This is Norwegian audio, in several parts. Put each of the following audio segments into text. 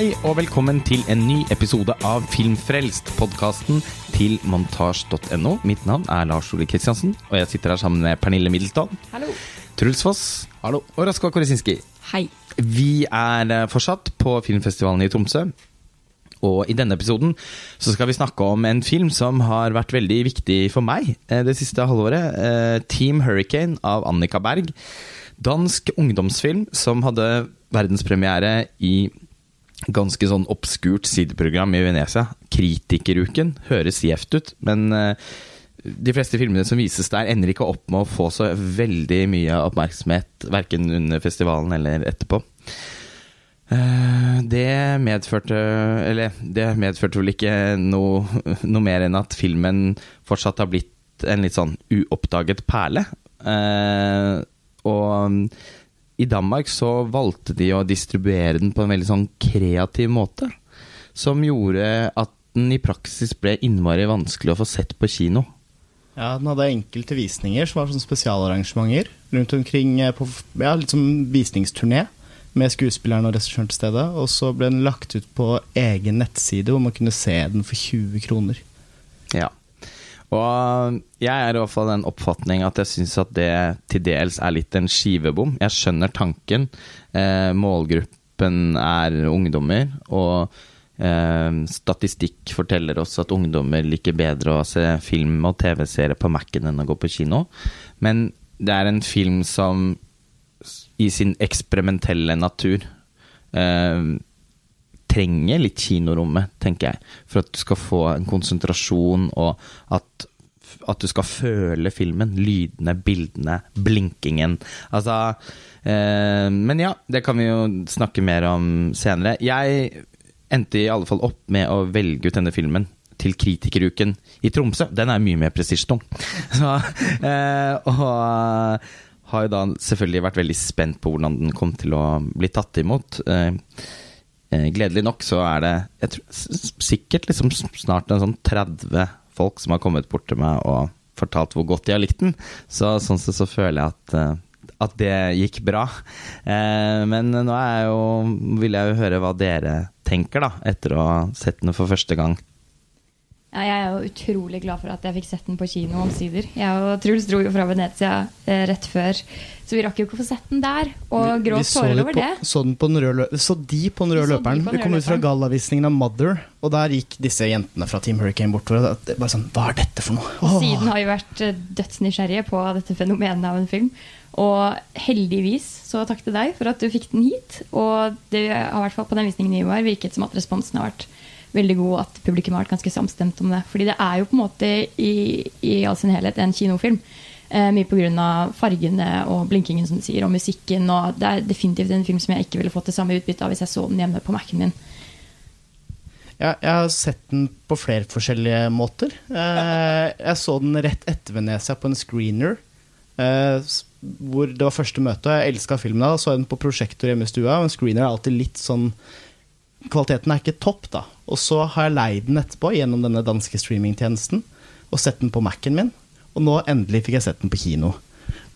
Hei og velkommen til en ny episode av Filmfrelst, podkasten til montasj.no. Mitt navn er Lars Ole Kristiansen, og jeg sitter her sammen med Pernille Middelsdal, Hallo. Truls Foss Hallo. og Raskva Koresinski. Hei. Vi er eh, fortsatt på filmfestivalen i Tromsø. Og i denne episoden så skal vi snakke om en film som har vært veldig viktig for meg eh, det siste halvåret. eh, Team Hurricane av Annika Berg. Dansk ungdomsfilm som hadde verdenspremiere i ganske sånn obskurt sideprogram i Venezia. Kritikeruken. Høres gjevt ut, men eh, de fleste filmene som vises der, ender ikke opp med å få så veldig mye oppmerksomhet, verken under festivalen eller etterpå. Eh, Det medførte Eller det medførte vel ikke noe, noe mer enn at filmen fortsatt har blitt en litt sånn uoppdaget perle. Eh, og i Danmark så valgte de å distribuere den på en veldig sånn kreativ måte. Som gjorde at den i praksis ble innmari vanskelig å få sett på kino. Ja, Den hadde enkelte visninger som var sånn spesialarrangementer rundt omkring eh, på ja, litt som visningsturné med skuespilleren og regissøren til stede. Og så ble den lagt ut på egen nettside hvor man kunne se den for 20 kroner. Ja. Og jeg er i hvert fall den oppfatning at jeg syns at det til dels er litt en skivebom. Jeg skjønner tanken. Eh, målgruppen er ungdommer, og eh, statistikk forteller oss at ungdommer liker bedre å se film og tv-serier på Mac-en enn å gå på kino. Men det er en film som i sin eksperimentelle natur eh, trenger litt kinorommet, tenker jeg, for at du skal få en konsentrasjon, og at, at du skal føle filmen. Lydene, bildene, blinkingen. Altså eh, Men ja, det kan vi jo snakke mer om senere. Jeg endte i alle fall opp med å velge ut denne filmen til Kritikeruken i Tromsø. Den er mye mer prestisjetung. Eh, og har jo da selvfølgelig vært veldig spent på hvordan den kom til å bli tatt imot. Eh, eh, gledelig nok så er det tror, sikkert liksom snart en sånn 30 folk som har kommet bort til meg og fortalt hvor godt de har likt den. Så sånn sett så føler jeg at, eh, at det gikk bra. Eh, men nå jo, vil jeg jo høre hva dere tenker, da, etter å ha sett den for første gang. Ja, jeg er jo utrolig glad for at jeg fikk sett den på kino omsider. Jeg og Truls dro jo fra Venezia eh, rett før, så vi rakk jo ikke å få sett den der. Og gråt tårer over på, det. så, den på den røde, så de på den røde Så løperen. De den Vi kom ut fra gallavisningen av Mother, og der gikk disse jentene fra Team Hurricane bortover. og Bare sånn, Hva er dette for noe? Åh. siden har vi vært eh, dødsnysgjerrige på dette fenomenet av en film. Og heldigvis så takk til deg for at du fikk den hit. Og det har i hvert fall på den visningen vi var, virket som at responsen har vært veldig god, at publikum har vært ganske samstemt om det. Fordi det er jo på en måte i, i all sin helhet en kinofilm. Eh, mye pga. fargene og blinkingen som du sier, og musikken. Og det er definitivt en film som jeg ikke ville fått det samme utbyttet av hvis jeg så den hjemme på Mac-en min. Ja, jeg har sett den på flere forskjellige måter. Eh, jeg så den rett etter Venezia på en screener. eh, hvor det var første møte. og Jeg elska filmen da. Så jeg den på prosjektor hjemme i stua. Og en screener er alltid litt sånn Kvaliteten er ikke topp, da. Og så har jeg leid den etterpå gjennom denne danske streamingtjenesten. Og sett den på Mac-en min. Og nå endelig fikk jeg sett den på kino.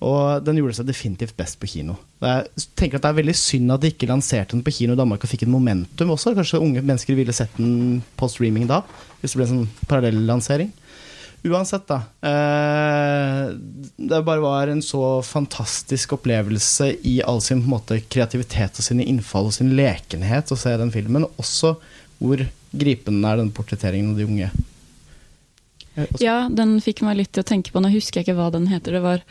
Og den gjorde seg definitivt best på kino. Jeg tenker at Det er veldig synd at de ikke lanserte den på kino i Danmark og fikk et momentum også. Kanskje unge mennesker ville sett den på streaming da, hvis det ble en sånn parallellansering. Uansett, da. Eh, det bare var en så fantastisk opplevelse i all sin måte, kreativitet og sine innfall og sin lekenhet å se den filmen. Også hvor gripende er den portretteringen av de unge. Eh, Ja, den fikk meg litt til å tenke på. Nå husker jeg ikke hva den heter. Det var,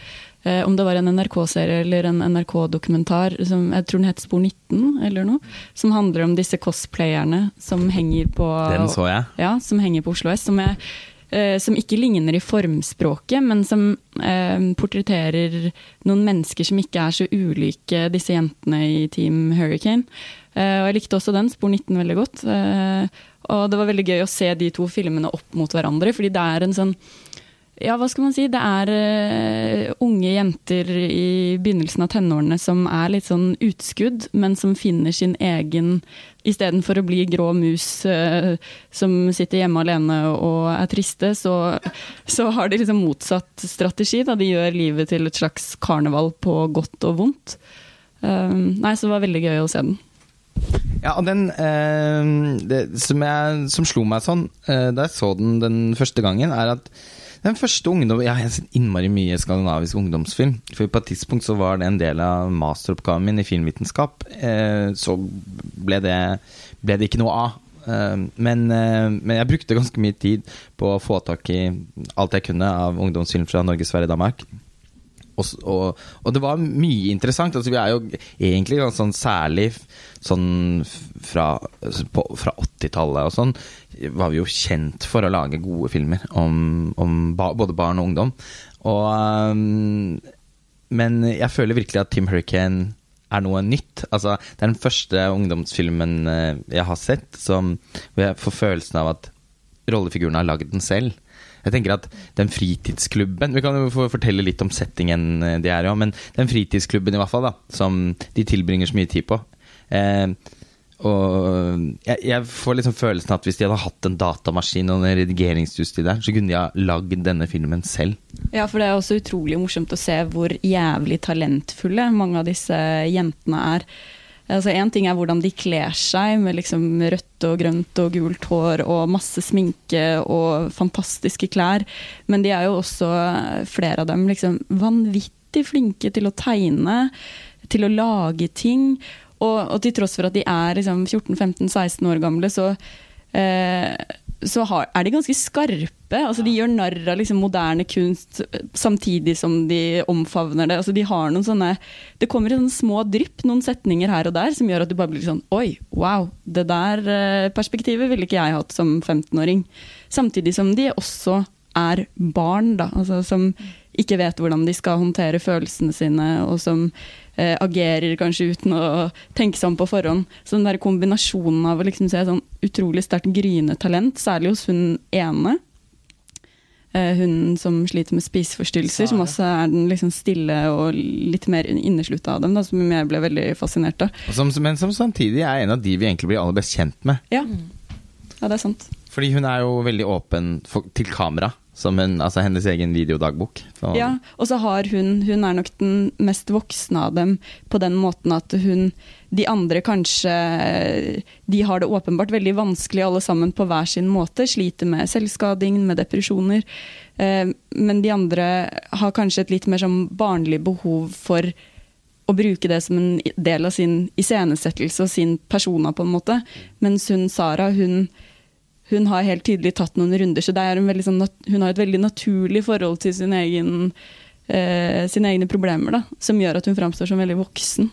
eh, om det var en NRK-serie eller en NRK-dokumentar, jeg tror den heter Spor 19 eller noe, som handler om disse cosplayerne som henger på Den så jeg. Ja, som henger på Oslo S. Som, er, eh, som ikke ligner i formspråket, men som eh, portretterer noen mennesker som ikke er så ulike disse jentene i Team Hurricane. Eh, og jeg likte også den, Spor 19, veldig godt. Og det var veldig gøy å se de to filmene opp mot hverandre, fordi det er en sånn ja, hva skal man si? Det er uh, unge jenter i begynnelsen av tenårene som er litt sånn utskudd, men som finner sin egen Istedenfor å bli grå mus uh, som sitter hjemme alene og er triste, så, så har de liksom motsatt strategi. Da. De gjør livet til et slags karneval på godt og vondt. Uh, nei, så det var veldig gøy å se den. Ja, og den eh, det, som, jeg, som slo meg sånn eh, da jeg så den den første gangen, er at den første ungdom Jeg har sett innmari mye skandinavisk ungdomsfilm. For på et tidspunkt så var det en del av masteroppgaven min i filmvitenskap. Eh, så ble det, ble det ikke noe av. Eh, men, eh, men jeg brukte ganske mye tid på å få tak i alt jeg kunne av ungdomsfilm fra Norge, Sverige, Danmark. Og, og, og det var mye interessant. Altså, vi er jo egentlig sånn særlig sånn fra, fra 80-tallet og sånn, var vi jo kjent for å lage gode filmer om, om ba, både barn og ungdom. Og, um, men jeg føler virkelig at Tim Hurricane er noe nytt. Altså, det er den første ungdomsfilmen eh, jeg har sett som, hvor jeg får følelsen av at rollefiguren har lagd den selv. Jeg tenker at den fritidsklubben Vi kan jo få fortelle litt om settingen eh, de er i, men den fritidsklubben i hvert fall, da, som de tilbringer så mye tid på. Eh, og jeg, jeg får liksom følelsen at hvis de hadde hatt en datamaskin og en redigeringsstudie der, så kunne de ha lagd denne filmen selv. Ja, for det er også utrolig morsomt å se hvor jævlig talentfulle mange av disse jentene er. Altså Én ting er hvordan de kler seg, med liksom rødt og grønt og gult hår og masse sminke og fantastiske klær, men de er jo også, flere av dem, liksom vanvittig flinke til å tegne, til å lage ting. Og, og til tross for at de er liksom 14-15-16 år gamle, så eh, så har, er de ganske skarpe. Altså, de gjør narr av liksom, moderne kunst eh, samtidig som de omfavner det. Altså, de har noen sånne, det kommer i sånne små drypp, noen setninger her og der, som gjør at du bare blir sånn Oi, wow, det der eh, perspektivet ville ikke jeg hatt som 15-åring. Samtidig som de også er barn, da. Altså, som ikke vet hvordan de skal håndtere følelsene sine, og som eh, agerer kanskje uten å tenke seg om på forhånd. Så den der kombinasjonen av å liksom se sånn utrolig sterkt gryende talent, særlig hos hun ene, eh, hun som sliter med spiseforstyrrelser, som også er den liksom stille og litt mer inneslutta av dem, da, som jeg ble veldig fascinert av. Som, men som samtidig er en av de vi egentlig blir aller best kjent med. Ja, ja det er sant. Fordi hun er jo veldig åpen for, til kamera, som hun, altså hennes egen videodagbok. Så- Ja, og så har hun Hun er nok den mest voksne av dem på den måten at hun De andre kanskje De har det åpenbart veldig vanskelig alle sammen på hver sin måte. Sliter med selvskading, med depresjoner. Eh, Men de andre har kanskje et litt mer sånn barnlig behov for å bruke det som en del av sin iscenesettelse og sin persona, på en måte. Mens hun Sara, hun hun har helt tydelig tatt noen runder, så det er en sånn, hun har et veldig naturlig forhold til sin egen, eh, sine egne problemer, da, som gjør at hun framstår som veldig voksen.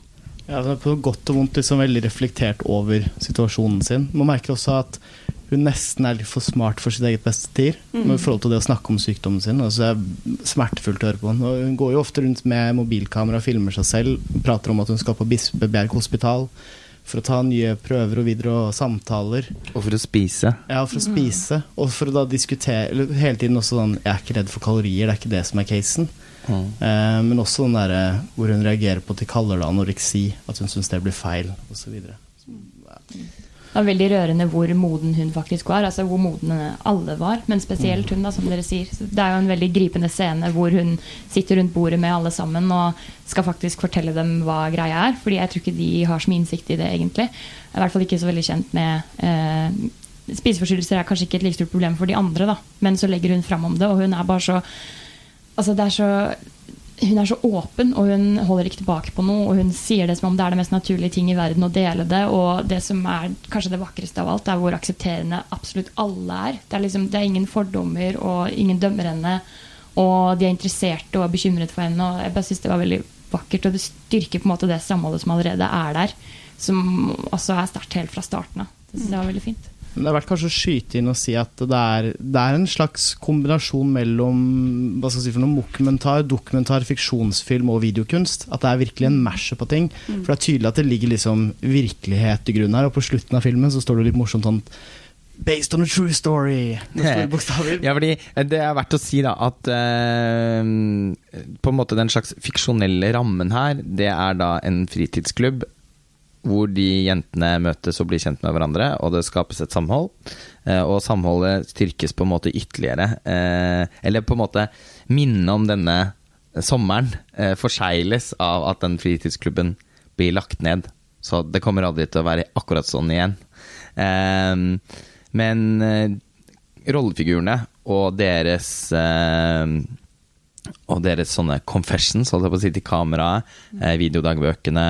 Ja, er på godt og vondt liksom veldig reflektert over situasjonen sin. Man merker også at hun nesten er litt for smart for sitt eget beste tid. Mm. I forhold til det å snakke om sykdommen sin. Altså, det er smertefullt å høre på henne. Og Hun går jo ofte rundt med mobilkamera og filmer seg selv. Prater om at hun skal på Bispebjerg hospital for å ta nye prøver og videre og samtaler. Og for å spise. Ja, for å spise. Og for å da diskutere eller hele tiden også sånn Jeg er ikke redd for kalorier, det er ikke det som er casen. Eh, men også den derre hvor hun reagerer på at de kaller det anoreksi, at hun syns det blir feil, osv. Det var veldig rørende hvor moden hun faktisk var. Altså hvor moden alle var, men spesielt hun, da, som dere sier. Det er jo en veldig gripende scene hvor hun sitter rundt bordet med alle sammen og skal faktisk fortelle dem hva greia er. Fordi jeg tror ikke de har så mye innsikt i det, egentlig. Jeg er i hvert fall ikke så veldig kjent med eh, Spiseforstyrrelser er kanskje ikke et like stort problem for de andre, da. men så legger hun fram om det, og hun er bare så Altså, det er så hun er så åpen, og hun holder ikke tilbake på noe. Og hun sier det som om det er det mest naturlige ting i verden å dele det. Og det som er kanskje det vakreste av alt, er hvor aksepterende absolutt alle er. Det er, liksom, det er ingen fordommer, og ingen dømmer henne. Og de er interesserte og er bekymret for henne. Og jeg bare synes det var veldig vakkert, og det styrker på en måte det samholdet som allerede er der. Som også er sterkt helt fra starten av. Det synes jeg var veldig fint. Det er verdt kanskje å skyte inn og si at det er, det er en slags kombinasjon mellom hva skal jeg si for noe, dokumentar, dokumentar, fiksjonsfilm og videokunst. At det er virkelig en mash på ting. For det er tydelig at det ligger liksom virkelighet i grunnen her, og på slutten av filmen så står det litt morsomt sånn Based on a true story. Ja, fordi Det er verdt å si da at eh, på en måte den slags fiksjonelle rammen her, det er da en fritidsklubb hvor de jentene møtes og blir kjent med hverandre, og det skapes et samhold. Eh, og samholdet styrkes på en måte ytterligere. Eh, eller på en måte minnet om denne sommeren eh, forsegles av at den fritidsklubben blir lagt ned. så det kommer aldri til å være akkurat sånn igjen. Men rollefigurene og deres og deres sånne confessions, holdt jeg på å si, til kameraet, videodagbøkene,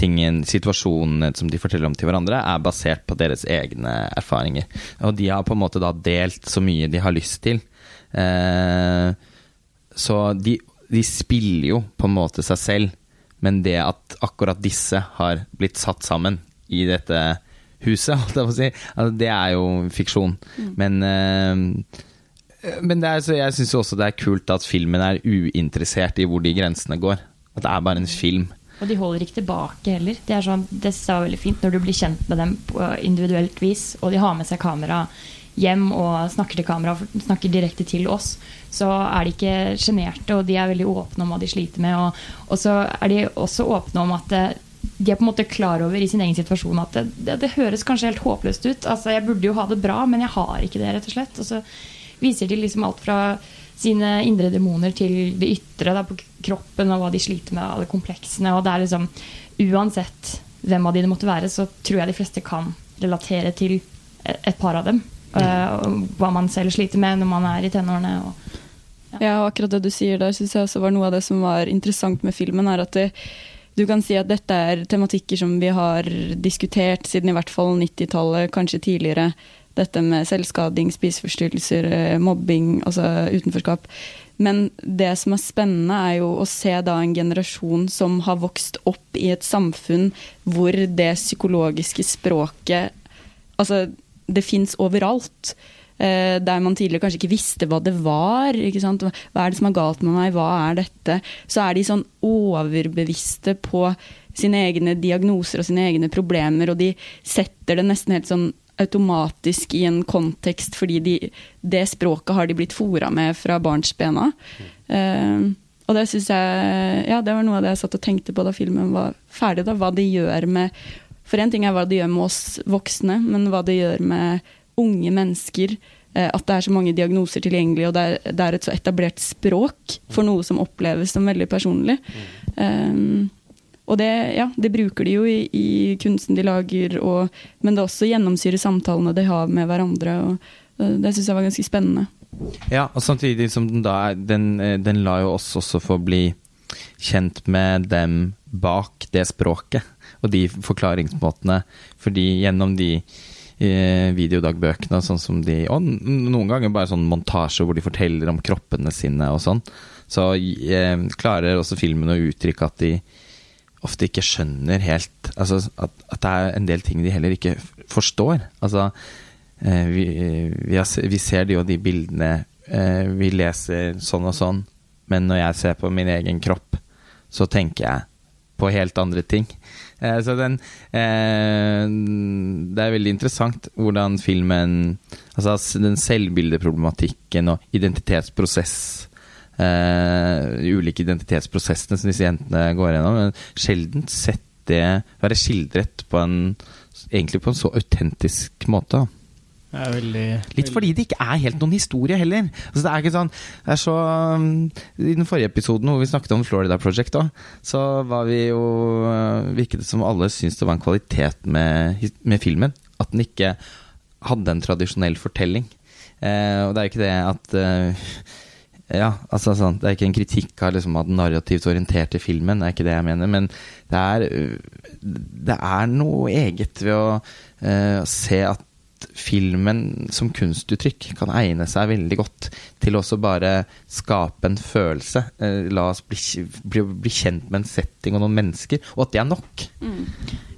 tingen, situasjonene som de forteller om til hverandre, er basert på deres egne erfaringer. Og de har på en måte da delt så mye de har lyst til. Eh, så de, de spiller jo på en måte seg selv, men det at akkurat disse har blitt satt sammen i dette huset, si, altså, det er jo fiksjon. Men eh, men det er, så jeg syns også det er kult at filmen er uinteressert i hvor de grensene går. At det er bare en film. Og de holder ikke tilbake heller. Det er sånn, det er veldig fint når du blir kjent med dem på individuelt vis, og de har med seg kamera hjem og snakker til kamera, snakker direkte til oss, så er de ikke sjenerte, og de er veldig åpne om hva de sliter med. Og, og så er de også åpne om at de er på en måte klar over i sin egen situasjon at det, det, det høres kanskje helt håpløst ut. Altså, jeg burde jo ha det bra, men jeg har ikke det, rett og slett. Og så viser de liksom alt fra sine indre demoner til det ytre da, på kroppen og hva de sliter med, alle kompleksene. Og det er liksom Uansett hvem av de det måtte være, så tror jeg de fleste kan relatere til et par av dem. Uh, hva man selv sliter med når man er i tenårene. Og, ja. ja, og akkurat det du sier der, syns jeg også var noe av det som var interessant med filmen. er at det, du kan si at dette er tematikker som vi har diskutert siden i hvert fall 90-tallet, kanskje tidligere dette med selvskading, spiseforstyrrelser, eh, mobbing, altså utenforskap. Men det som er spennende, er jo å se da en generasjon som har vokst opp i et samfunn hvor det psykologiske språket Altså, det fins overalt. Eh, der man tidligere kanskje ikke visste hva det var. Hva er det som er galt med meg, hva er dette? Så er de sånn overbevisste på sine egne diagnoser og sine egne problemer, og de setter det nesten helt sånn automatisk i en kontekst fordi de, det språket har de blitt fora med fra barnsbena. Uh, og det syns jeg Ja, det var noe av det jeg satt og tenkte på da filmen var ferdig. da, Hva det gjør med For én ting er hva det gjør med oss voksne, men hva det gjør med unge mennesker. Uh, at det er så mange diagnoser tilgjengelig, og det er, det er, et så etablert språk for noe som oppleves som veldig personlig. Uh, og det, ja, det, bruker de jo i, i kunsten de lager, og, men det også gjennomsyrer samtalene de har med hverandre. og Det syns jeg var ganske spennende. Ja, og samtidig som den da Den, den lar jo oss også få bli kjent med dem bak det språket og de forklaringsmåtene. Fordi gjennom de eh, videodagbøkene sånn som de Og noen ganger bare sånn montasje hvor de forteller om kroppene sine og sånn, så eh, klarer også filmen å uttrykke at de ofte ikke skjønner helt altså, at, at, det er en del ting de heller ikke forstår. Altså, eh, vi, vi, har, vi, ser jo de bildene eh, Vi leser sånn og sånn, men når jeg ser på min egen kropp, så tenker jeg på helt andre ting. Eh, så den Det er veldig interessant hvordan filmen Altså den selvbildeproblematikken og identitetsprosess uh, ulike identitetsprosessene som disse jentene går gjennom. Men sjelden sett det være skildret på en, egentlig på en så autentisk måte. Veldig, Litt fordi det ikke er helt noen historie heller. Altså, det er ikke sånn det er så, um, I den forrige episoden hvor vi snakket om Florida Project, da, så var vi jo uh, virket det som alle syntes det var en kvalitet med, med filmen. At den ikke hadde en tradisjonell fortelling. Uh, og det er jo ikke det at uh, ja, altså sånn, Det er ikke en kritikk av, liksom, at narrativt orienterte filmen, det er ikke det jeg mener. Men det er, det er noe eget ved å uh, se at filmen som kunstuttrykk kan egne seg veldig godt til også bare skape en følelse. Uh, la oss bli, bli, bli, kjent med en setting og noen mennesker, og at det er nok. Mm.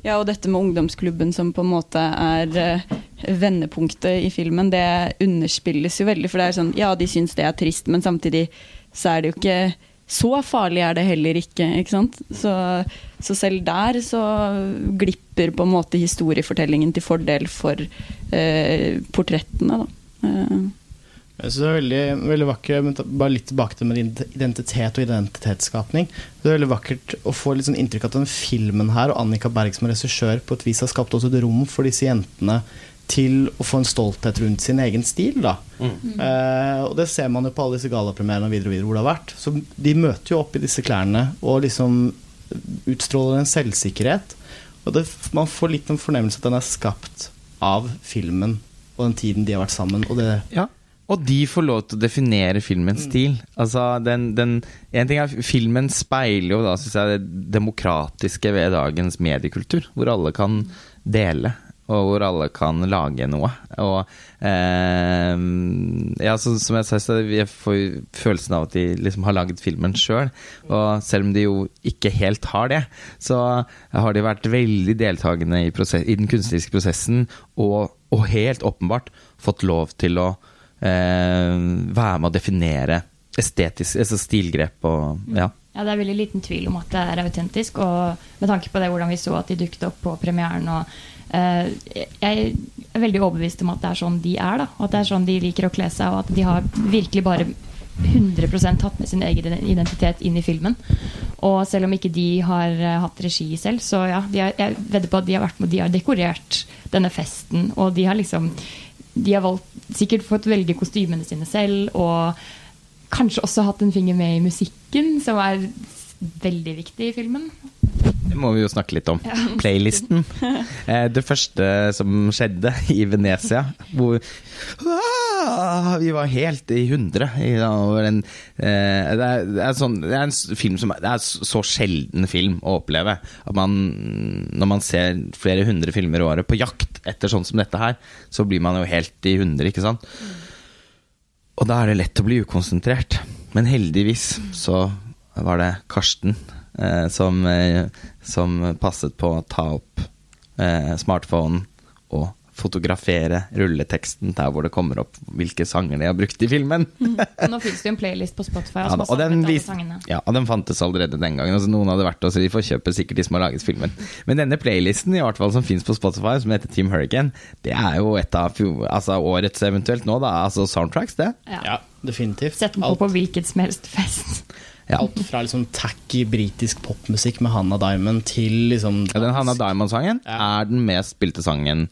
Ja, og dette med ungdomsklubben som på en måte er uh, vendepunktet i filmen, det underspilles jo veldig. For det er sånn, ja, de syns det er trist, men samtidig så er det jo ikke så farlig er det heller ikke. ikke sant? Så, så, selv der så glipper på en måte historiefortellingen til fordel for uh, portrettene. da. Uh. Jeg synes det er veldig, veldig vakkert, Bare litt tilbake til med identitet og identitetsskapning. Det er veldig vakkert å få litt sånn inntrykk av at den filmen her og Annika Berg som regissør på et vis har skapt også et rom for disse jentene til å få en stolthet rundt sin egen stil. Da. Mm. Eh, og det ser man jo på alle disse gallapremierene og videre og videre hvor det har vært. Så de møter jo opp i disse klærne og liksom utstråler en selvsikkerhet. Og det, man får litt en fornemmelse at den er skapt av filmen og den tiden de har vært sammen. Og det Ja. Og de får lov til å definere filmens stil. Altså, den, den, en ting er Filmen speiler jo da, synes jeg, det demokratiske ved dagens mediekultur. Hvor alle kan dele, og hvor alle kan lage noe. Og eh, ja, så, som jeg sa, så jeg får følelsen av at de liksom har laget filmen sjøl. Og selv om de jo ikke helt har det, så har de vært veldig deltakende i, prosess, i den kunstneriske prosessen, og, og helt åpenbart fått lov til å være med å definere estetisk, altså stilgrep og ja. Ja, Det er veldig liten tvil om at det er autentisk. Og med tanke på det hvordan vi så at de dukket opp på premieren og eh, Jeg er veldig overbevist om at det er sånn de er. da At det er sånn de liker å kle seg, og at de har virkelig bare 100 tatt med sin egen identitet inn i filmen. Og selv om ikke de har eh, hatt regi selv, så ja, har, jeg vedder på at de har vært med De har dekorert denne festen, og de har liksom De har valgt, sikkert fått velge kostymene sine selv, og kanskje også hatt en finger med i musikken, som er veldig viktig i filmen. Må vi jo snakke litt om. Playlisten. Eh, Det første som skjedde i Venezia, hvor ah, vi var helt i hundre. over eh, det, er, det, er sånn, det er en film som Det er så sjelden film å oppleve. At man, når man ser flere hundre filmer i året på jakt etter sånn som dette her, så blir man jo helt i hundre, ikke sant? Og da er det lett å bli ukonsentrert. Men heldigvis så var det Karsten eh, som, eh, som passet på å ta opp eh, smartphonen og fotografere rulleteksten der hvor det kommer opp hvilke sanger de har brukt i filmen. Mm. Nå fins det jo en playlist på Spotify Ja, da, og den, vis, ja, og den fantes allerede den gangen. Altså, noen hadde vært der, så de får kjøpe sikkert de som har laget filmen. Men denne playlisten i hvert fall som finnes på Spotify, som heter Team Hurricane, det er jo et av altså, årets eventuelt nå, da. Altså soundtracks, det. Ja. Ja, definitivt. Sett den på Alt, på hvilket som helst fest. Ja. alt fra liksom tacky britisk popmusikk med Hannah Diamond til liksom Ja, den Hannah Diamond-sangen Ja. er den mest spilte sangen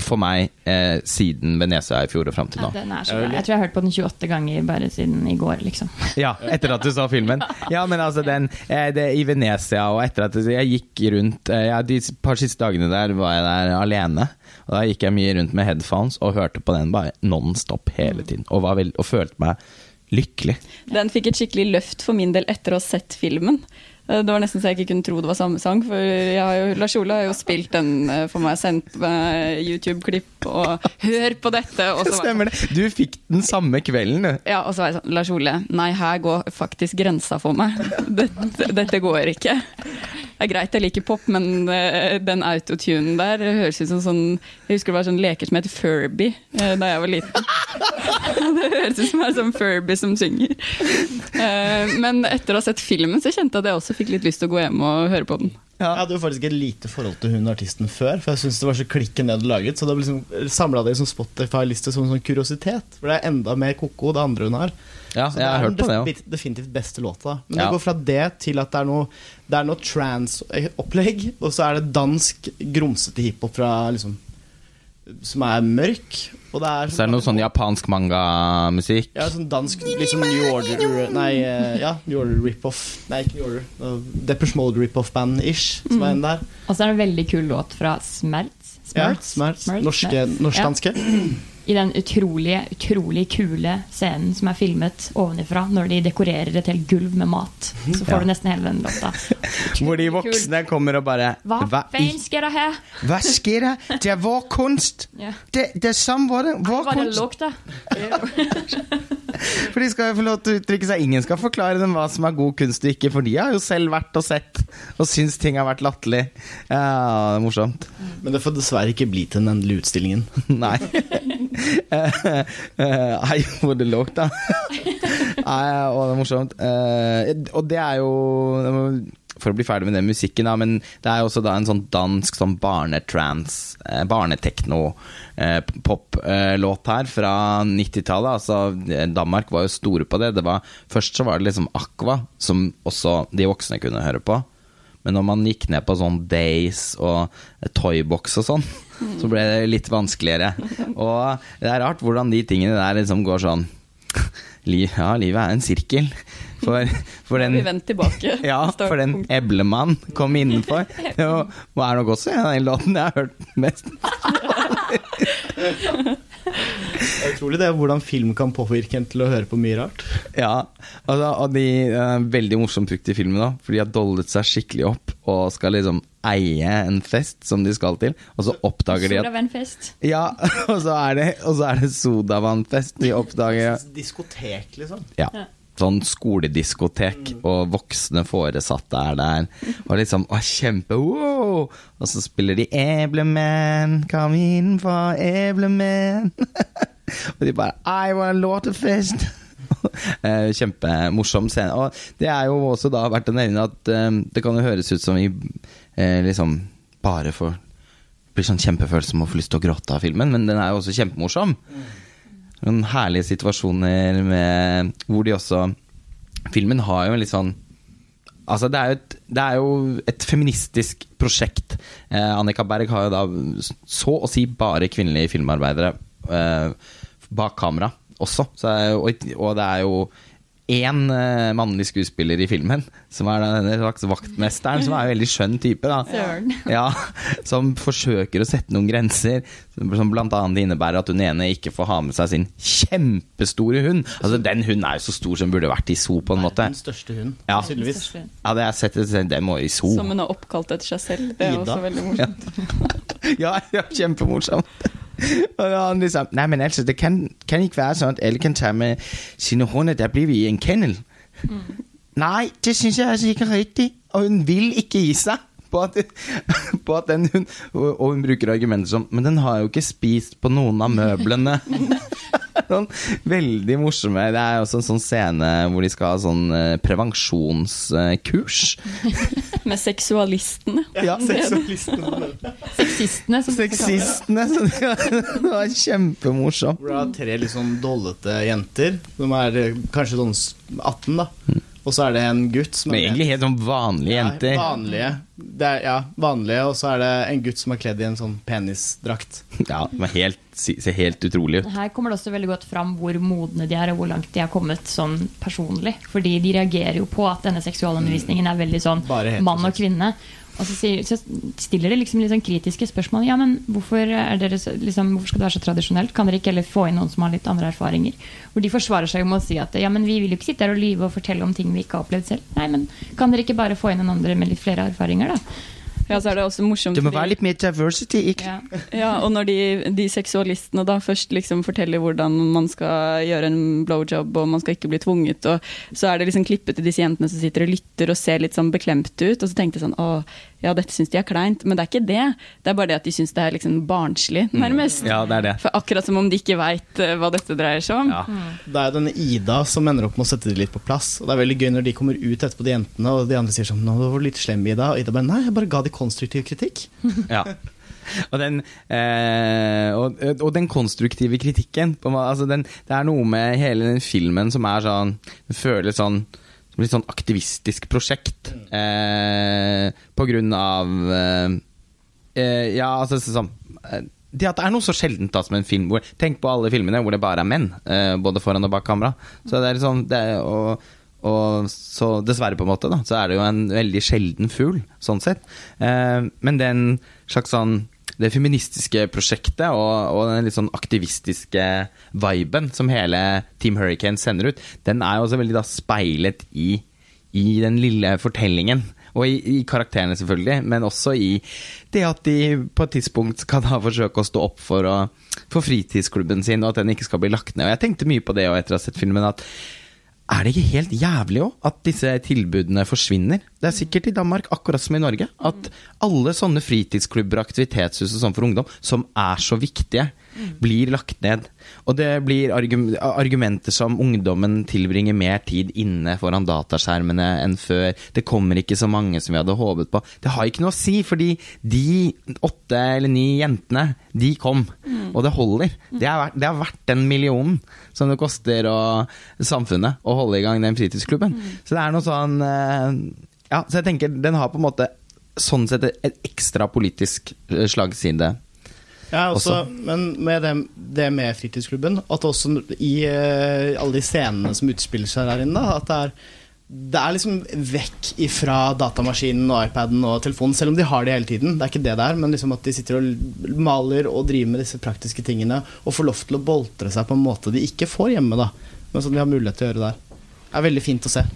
for meg eh, siden Venezia i fjor og fram til Ja, den er så bra. Jeg tror jeg har hørt på den 28 ganger bare siden i går, liksom. Ja, etter at du så filmen. Ja, men altså den eh, det, I Venezia og etter at jeg gikk rundt eh, ja, De par siste dagene der var jeg der alene. Og Da gikk jeg mye rundt med headphones og hørte på den bare non stop hele tiden. Og, var veld, og følte meg lykkelig. Den fikk et skikkelig løft for min del etter å ha sett filmen. Eh, Det var nesten så jeg ikke kunne tro det var samme sang, for jo, Lars Ole har jo spilt den eh, for meg, sendt meg YouTube-klipp og 'hør på dette'. Og så Stemmer det. Du fikk den samme kvelden, du. Ja, og så var jeg sånn Lars Ole, nei, her går faktisk grensa for meg. Dette, dette går ikke. Det er greit jeg liker pop, men eh, den autotunen der høres ut som sånn Jeg husker det var sånn leker som het Furby da jeg var liten. det høres ut som det er sånn Furby som synger. Eh, men etter å ha sett filmen så kjente jeg at jeg også fikk litt lyst til å gå hjem og høre på den. Jeg hadde jo faktisk et lite forhold til hun artisten før, for jeg syntes det var så klikken det du laget. Så da liksom samla det i sånn Spotify-liste som en sånn kuriositet. For det er enda mer ko-ko det andre hun har. Ja, Så jeg det hørt på det er den def- definitivt beste låta. Men Ja. det går fra det til at det er noe, det er noe trans-opplegg, og så er det dansk grumsete hiphop fra liksom Som er mørk. Og det er, Så er det noe sånn japansk mangamusikk. Ja, sånn dansk liksom New Order Nei, eh, ja, New Order rip-off. Nei, ikke New Order. Uh, Deppers Mode rip-off-band-ish, som er en der. Og så er det en veldig kul låt fra Smerts. Ja, Smerts? Smerts? Norske, Ja. I den utrolig, utrolig kule scenen som er filmet ovenifra når de dekorerer et helt gulv med mat. Så får Ja. du nesten hele den låta. Hvor de voksne kommer og bare Hva Hva, faen skjer det her? hva skjer det? Det er vår kunst! Ja. Det, det er sånn var det. Vår Hva det kunst. For de skal jo få lov til å uttrykke seg. Ingen skal forklare dem hva som er god kunst og ikke, for de har jo selv vært og sett og syns ting har vært latterlig. Ja, det er morsomt. Men det får dessverre ikke bli til den endelige utstillingen. Nei. Hei, hvor det lukter. Nei, å, det er morsomt. Eh, og det er jo For å bli ferdig med den musikken, da, men det er jo også da en sånn dansk sånn barnetrans, eh, barnetekno eh, her fra 90-tallet. Altså, eh, Danmark var jo store på det. det var, først så var det liksom Aqua, som også de voksne kunne høre på. Men når man gikk ned på sånn Days og Toybox og sånn, så ble det litt vanskeligere. Og det er rart hvordan de tingene der liksom går sånn Ja, livet er en sirkel. For, for den vi vendt tilbake. Ja, for den Eblemann kom innenfor. Det var er nok også en av de låtene jeg har hørt mest. Det er utrolig det hvordan film kan påvirke en til å høre på mye rart. Ja, og, og de er veldig morsomt brukt i filmen, da, for de har dollet seg skikkelig opp og skal liksom eie en fest som de skal til, og så oppdager de at Sodavennfest. Ja, og så er det, og så er det sodavannfest. De oppdager Diskotek, liksom. Ja. Sånn skolediskotek, og voksne foresatte er der. Og liksom Å, kjempe wow! Og så spiller de Eblemen, kom inn for Eblemen. og de bare I want a låtefest. Eh, Kjempemorsom scene. Og det er jo også da verdt å nevne at um, det kan jo høres ut som vi eh, liksom bare får blir sånn kjempefølsom og får lyst til å gråte av filmen, men den er jo også kjempemorsom. Noen herlige situasjoner med Hvor de også Filmen har jo en litt sånn Altså, det er jo et, er jo et feministisk prosjekt. Eh, Annika Berg har jo da så å si bare kvinnelige filmarbeidere eh, bak kamera også. Så, og, og det er jo én uh, mannlig skuespiller i filmen, som er denne slags vaktmesteren, som er en veldig skjønn type. da ja, som forsøker å sette noen grenser, som annet innebærer at hun ene ikke får ha med seg sin kjempestore hund. Altså, den hunden er jo så stor som burde vært i zoo, på en måte. Den største hunden, Ja. tydeligvis. Ja, det har sett, den må i zoo. Som hun har oppkalt etter seg selv. Det er Ida. også veldig morsomt. Ja, ja kjempemorsomt. Og han liksom Nei, men altså, det kan, kan ikke være sånn at alle kan ta med sine hunder. Da blir vi i en kennel. Nei, det syns jeg altså ikke er riktig. Og hun vil ikke gi seg. På at, på at den hun, og, og hun bruker argumenter som Men den har jo ikke spist på noen av møblene. sånn, veldig morsomme. Det er også en sånn scene hvor de skal ha sånn eh, prevensjonskurs. Med seksualistene. Ja, seksualistene. Sexistene. Som Sexistene. Så det var kjempemorsomt. Hvor det er tre litt sånn dollete jenter, De er eh, kanskje sånn 18, da. Og så er det en gutt som Men egentlig helt sånn vanlige jenter. Ja, vanlige. Det er, ja, vanlige. Og så er det en gutt som er kledd i en sånn penisdrakt. Ja, det helt, ser helt utrolig ut. Her kommer det også veldig godt fram hvor modne de er, og hvor langt de har kommet sånn personlig. Fordi de reagerer jo på at denne seksualundervisningen er veldig sånn mann og kvinne. Og så, sier, så stiller de liksom litt sånn kritiske spørsmål. Ja, men hvorfor, er dere liksom, hvorfor skal det være så tradisjonelt? Kan dere ikke heller få inn noen som har litt andre erfaringer? Hvor de forsvarer seg med å si at ja, men vi vil jo ikke sitte her og lyve og fortelle om ting vi ikke har opplevd selv. Nei, men kan dere ikke bare få inn en andre med litt flere erfaringer, da? Ja, så er det også morsomt Det må være litt mer diversity, ikke? Ja. Ja, og når de, de seksualistene da først liksom forteller hvordan man skal gjøre en blowjob, og man skal ikke bli tvunget, og så er det liksom klippet til disse jentene som sitter og lytter og ser litt sånn beklemte ut, og så tenkte jeg sånn å, ja, dette syns de er kleint, men det er ikke det. Det er bare det at de syns det er liksom barnslig, nærmest. Ja, det er det. For akkurat som om de ikke veit hva dette dreier seg om. Ja. Det er jo denne Ida som ender opp med å sette det litt på plass. Og det er veldig gøy når de kommer ut etterpå, de jentene, og de andre sier sånn Nå var du litt slem, Ida. Og Ida bare Nei, jeg bare ga de konstruktiv kritikk. Ja. Og den, eh, og, og den konstruktive kritikken på, altså den, Det er noe med hele den filmen som er sånn Det føles sånn litt sånn aktivistisk prosjekt. Eh, på grunn av eh, eh, Ja, altså sånn eh, det at det er noe så sjeldent da som en film hvor Tenk på alle filmene hvor det bare er menn, eh, både foran og bak kamera. Så det er liksom det er, og, og så dessverre, på en måte, da, så er det jo en veldig sjelden fugl, sånn sett. Eh, men en slags sånn det feministiske prosjektet og, og den litt sånn aktivistiske viben som hele Team Hurricane sender ut, den er jo også veldig da speilet i, i den lille fortellingen. Og i, i karakterene, selvfølgelig, men også i det at de på et tidspunkt skal da forsøke å stå opp for, å, for fritidsklubben sin, og at den ikke skal bli lagt ned. Og jeg tenkte mye på det etter å ha sett filmen, at er det ikke helt jævlig òg at disse tilbudene forsvinner? Det er sikkert i Danmark, akkurat som i Norge, at alle sånne fritidsklubber og aktivitetshus og sånn for ungdom, som er så viktige, blir lagt ned. Og det blir argum argumenter som ungdommen tilbringer mer tid inne foran dataskjermene enn før. Det kommer ikke så mange som vi hadde håpet på. Det har ikke noe å si, fordi de åtte eller ni jentene, de kom. Og det holder. Det er, verdt, det er verdt den millionen som det koster å, samfunnet å holde i gang den fritidsklubben. Så det er noe sånn eh, Ja, så jeg tenker den har på en måte sånn sett et ekstra politisk eh, slagside. Ja, også, men med det, det med fritidsklubben, at også i uh, alle de scenene som utspiller seg der inne, at det er det er liksom vekk ifra datamaskinen og iPaden og telefonen, selv om de har det hele tiden. Det er ikke det det er, men liksom at de sitter og maler og driver med disse praktiske tingene og får lov til å boltre seg på en måte de ikke får hjemme, da. Men som de har mulighet til å gjøre der. Det er veldig fint å se.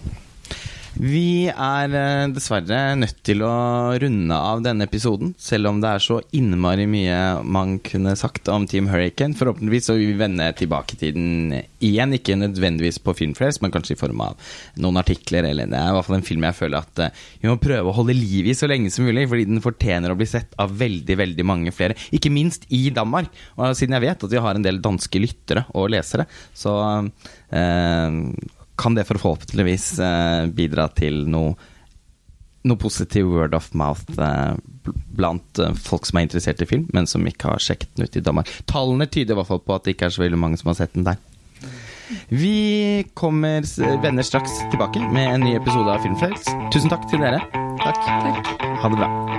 Vi er eh, dessverre nødt til å runde av denne episoden, selv om det er så innmari mye man kunne sagt om Team Hurricane. Forhåpentligvis så vil vi vende tilbake til den igjen, ikke nødvendigvis på Filmfrelst, men kanskje i form av noen artikler. Eller det er i hvert fall en film jeg føler at eh, vi må prøve å holde liv i så lenge som mulig, fordi den fortjener å bli sett av veldig, veldig mange flere. Ikke minst i Danmark. Og siden jeg vet at vi har en del danske lyttere og lesere, så eh, kan det forhåpentligvis eh, bidra til noe, noe positiv word of mouth eh, blant eh, folk som er interessert i film, men som ikke har sjekket den ut i Danmark. Tallene tyder i hvert fall på at det ikke er så veldig mange som har sett den der. Vi kommer venner straks tilbake med en ny episode av Filmfrelst. Tusen takk til dere. Takk. Takk. Ha det bra.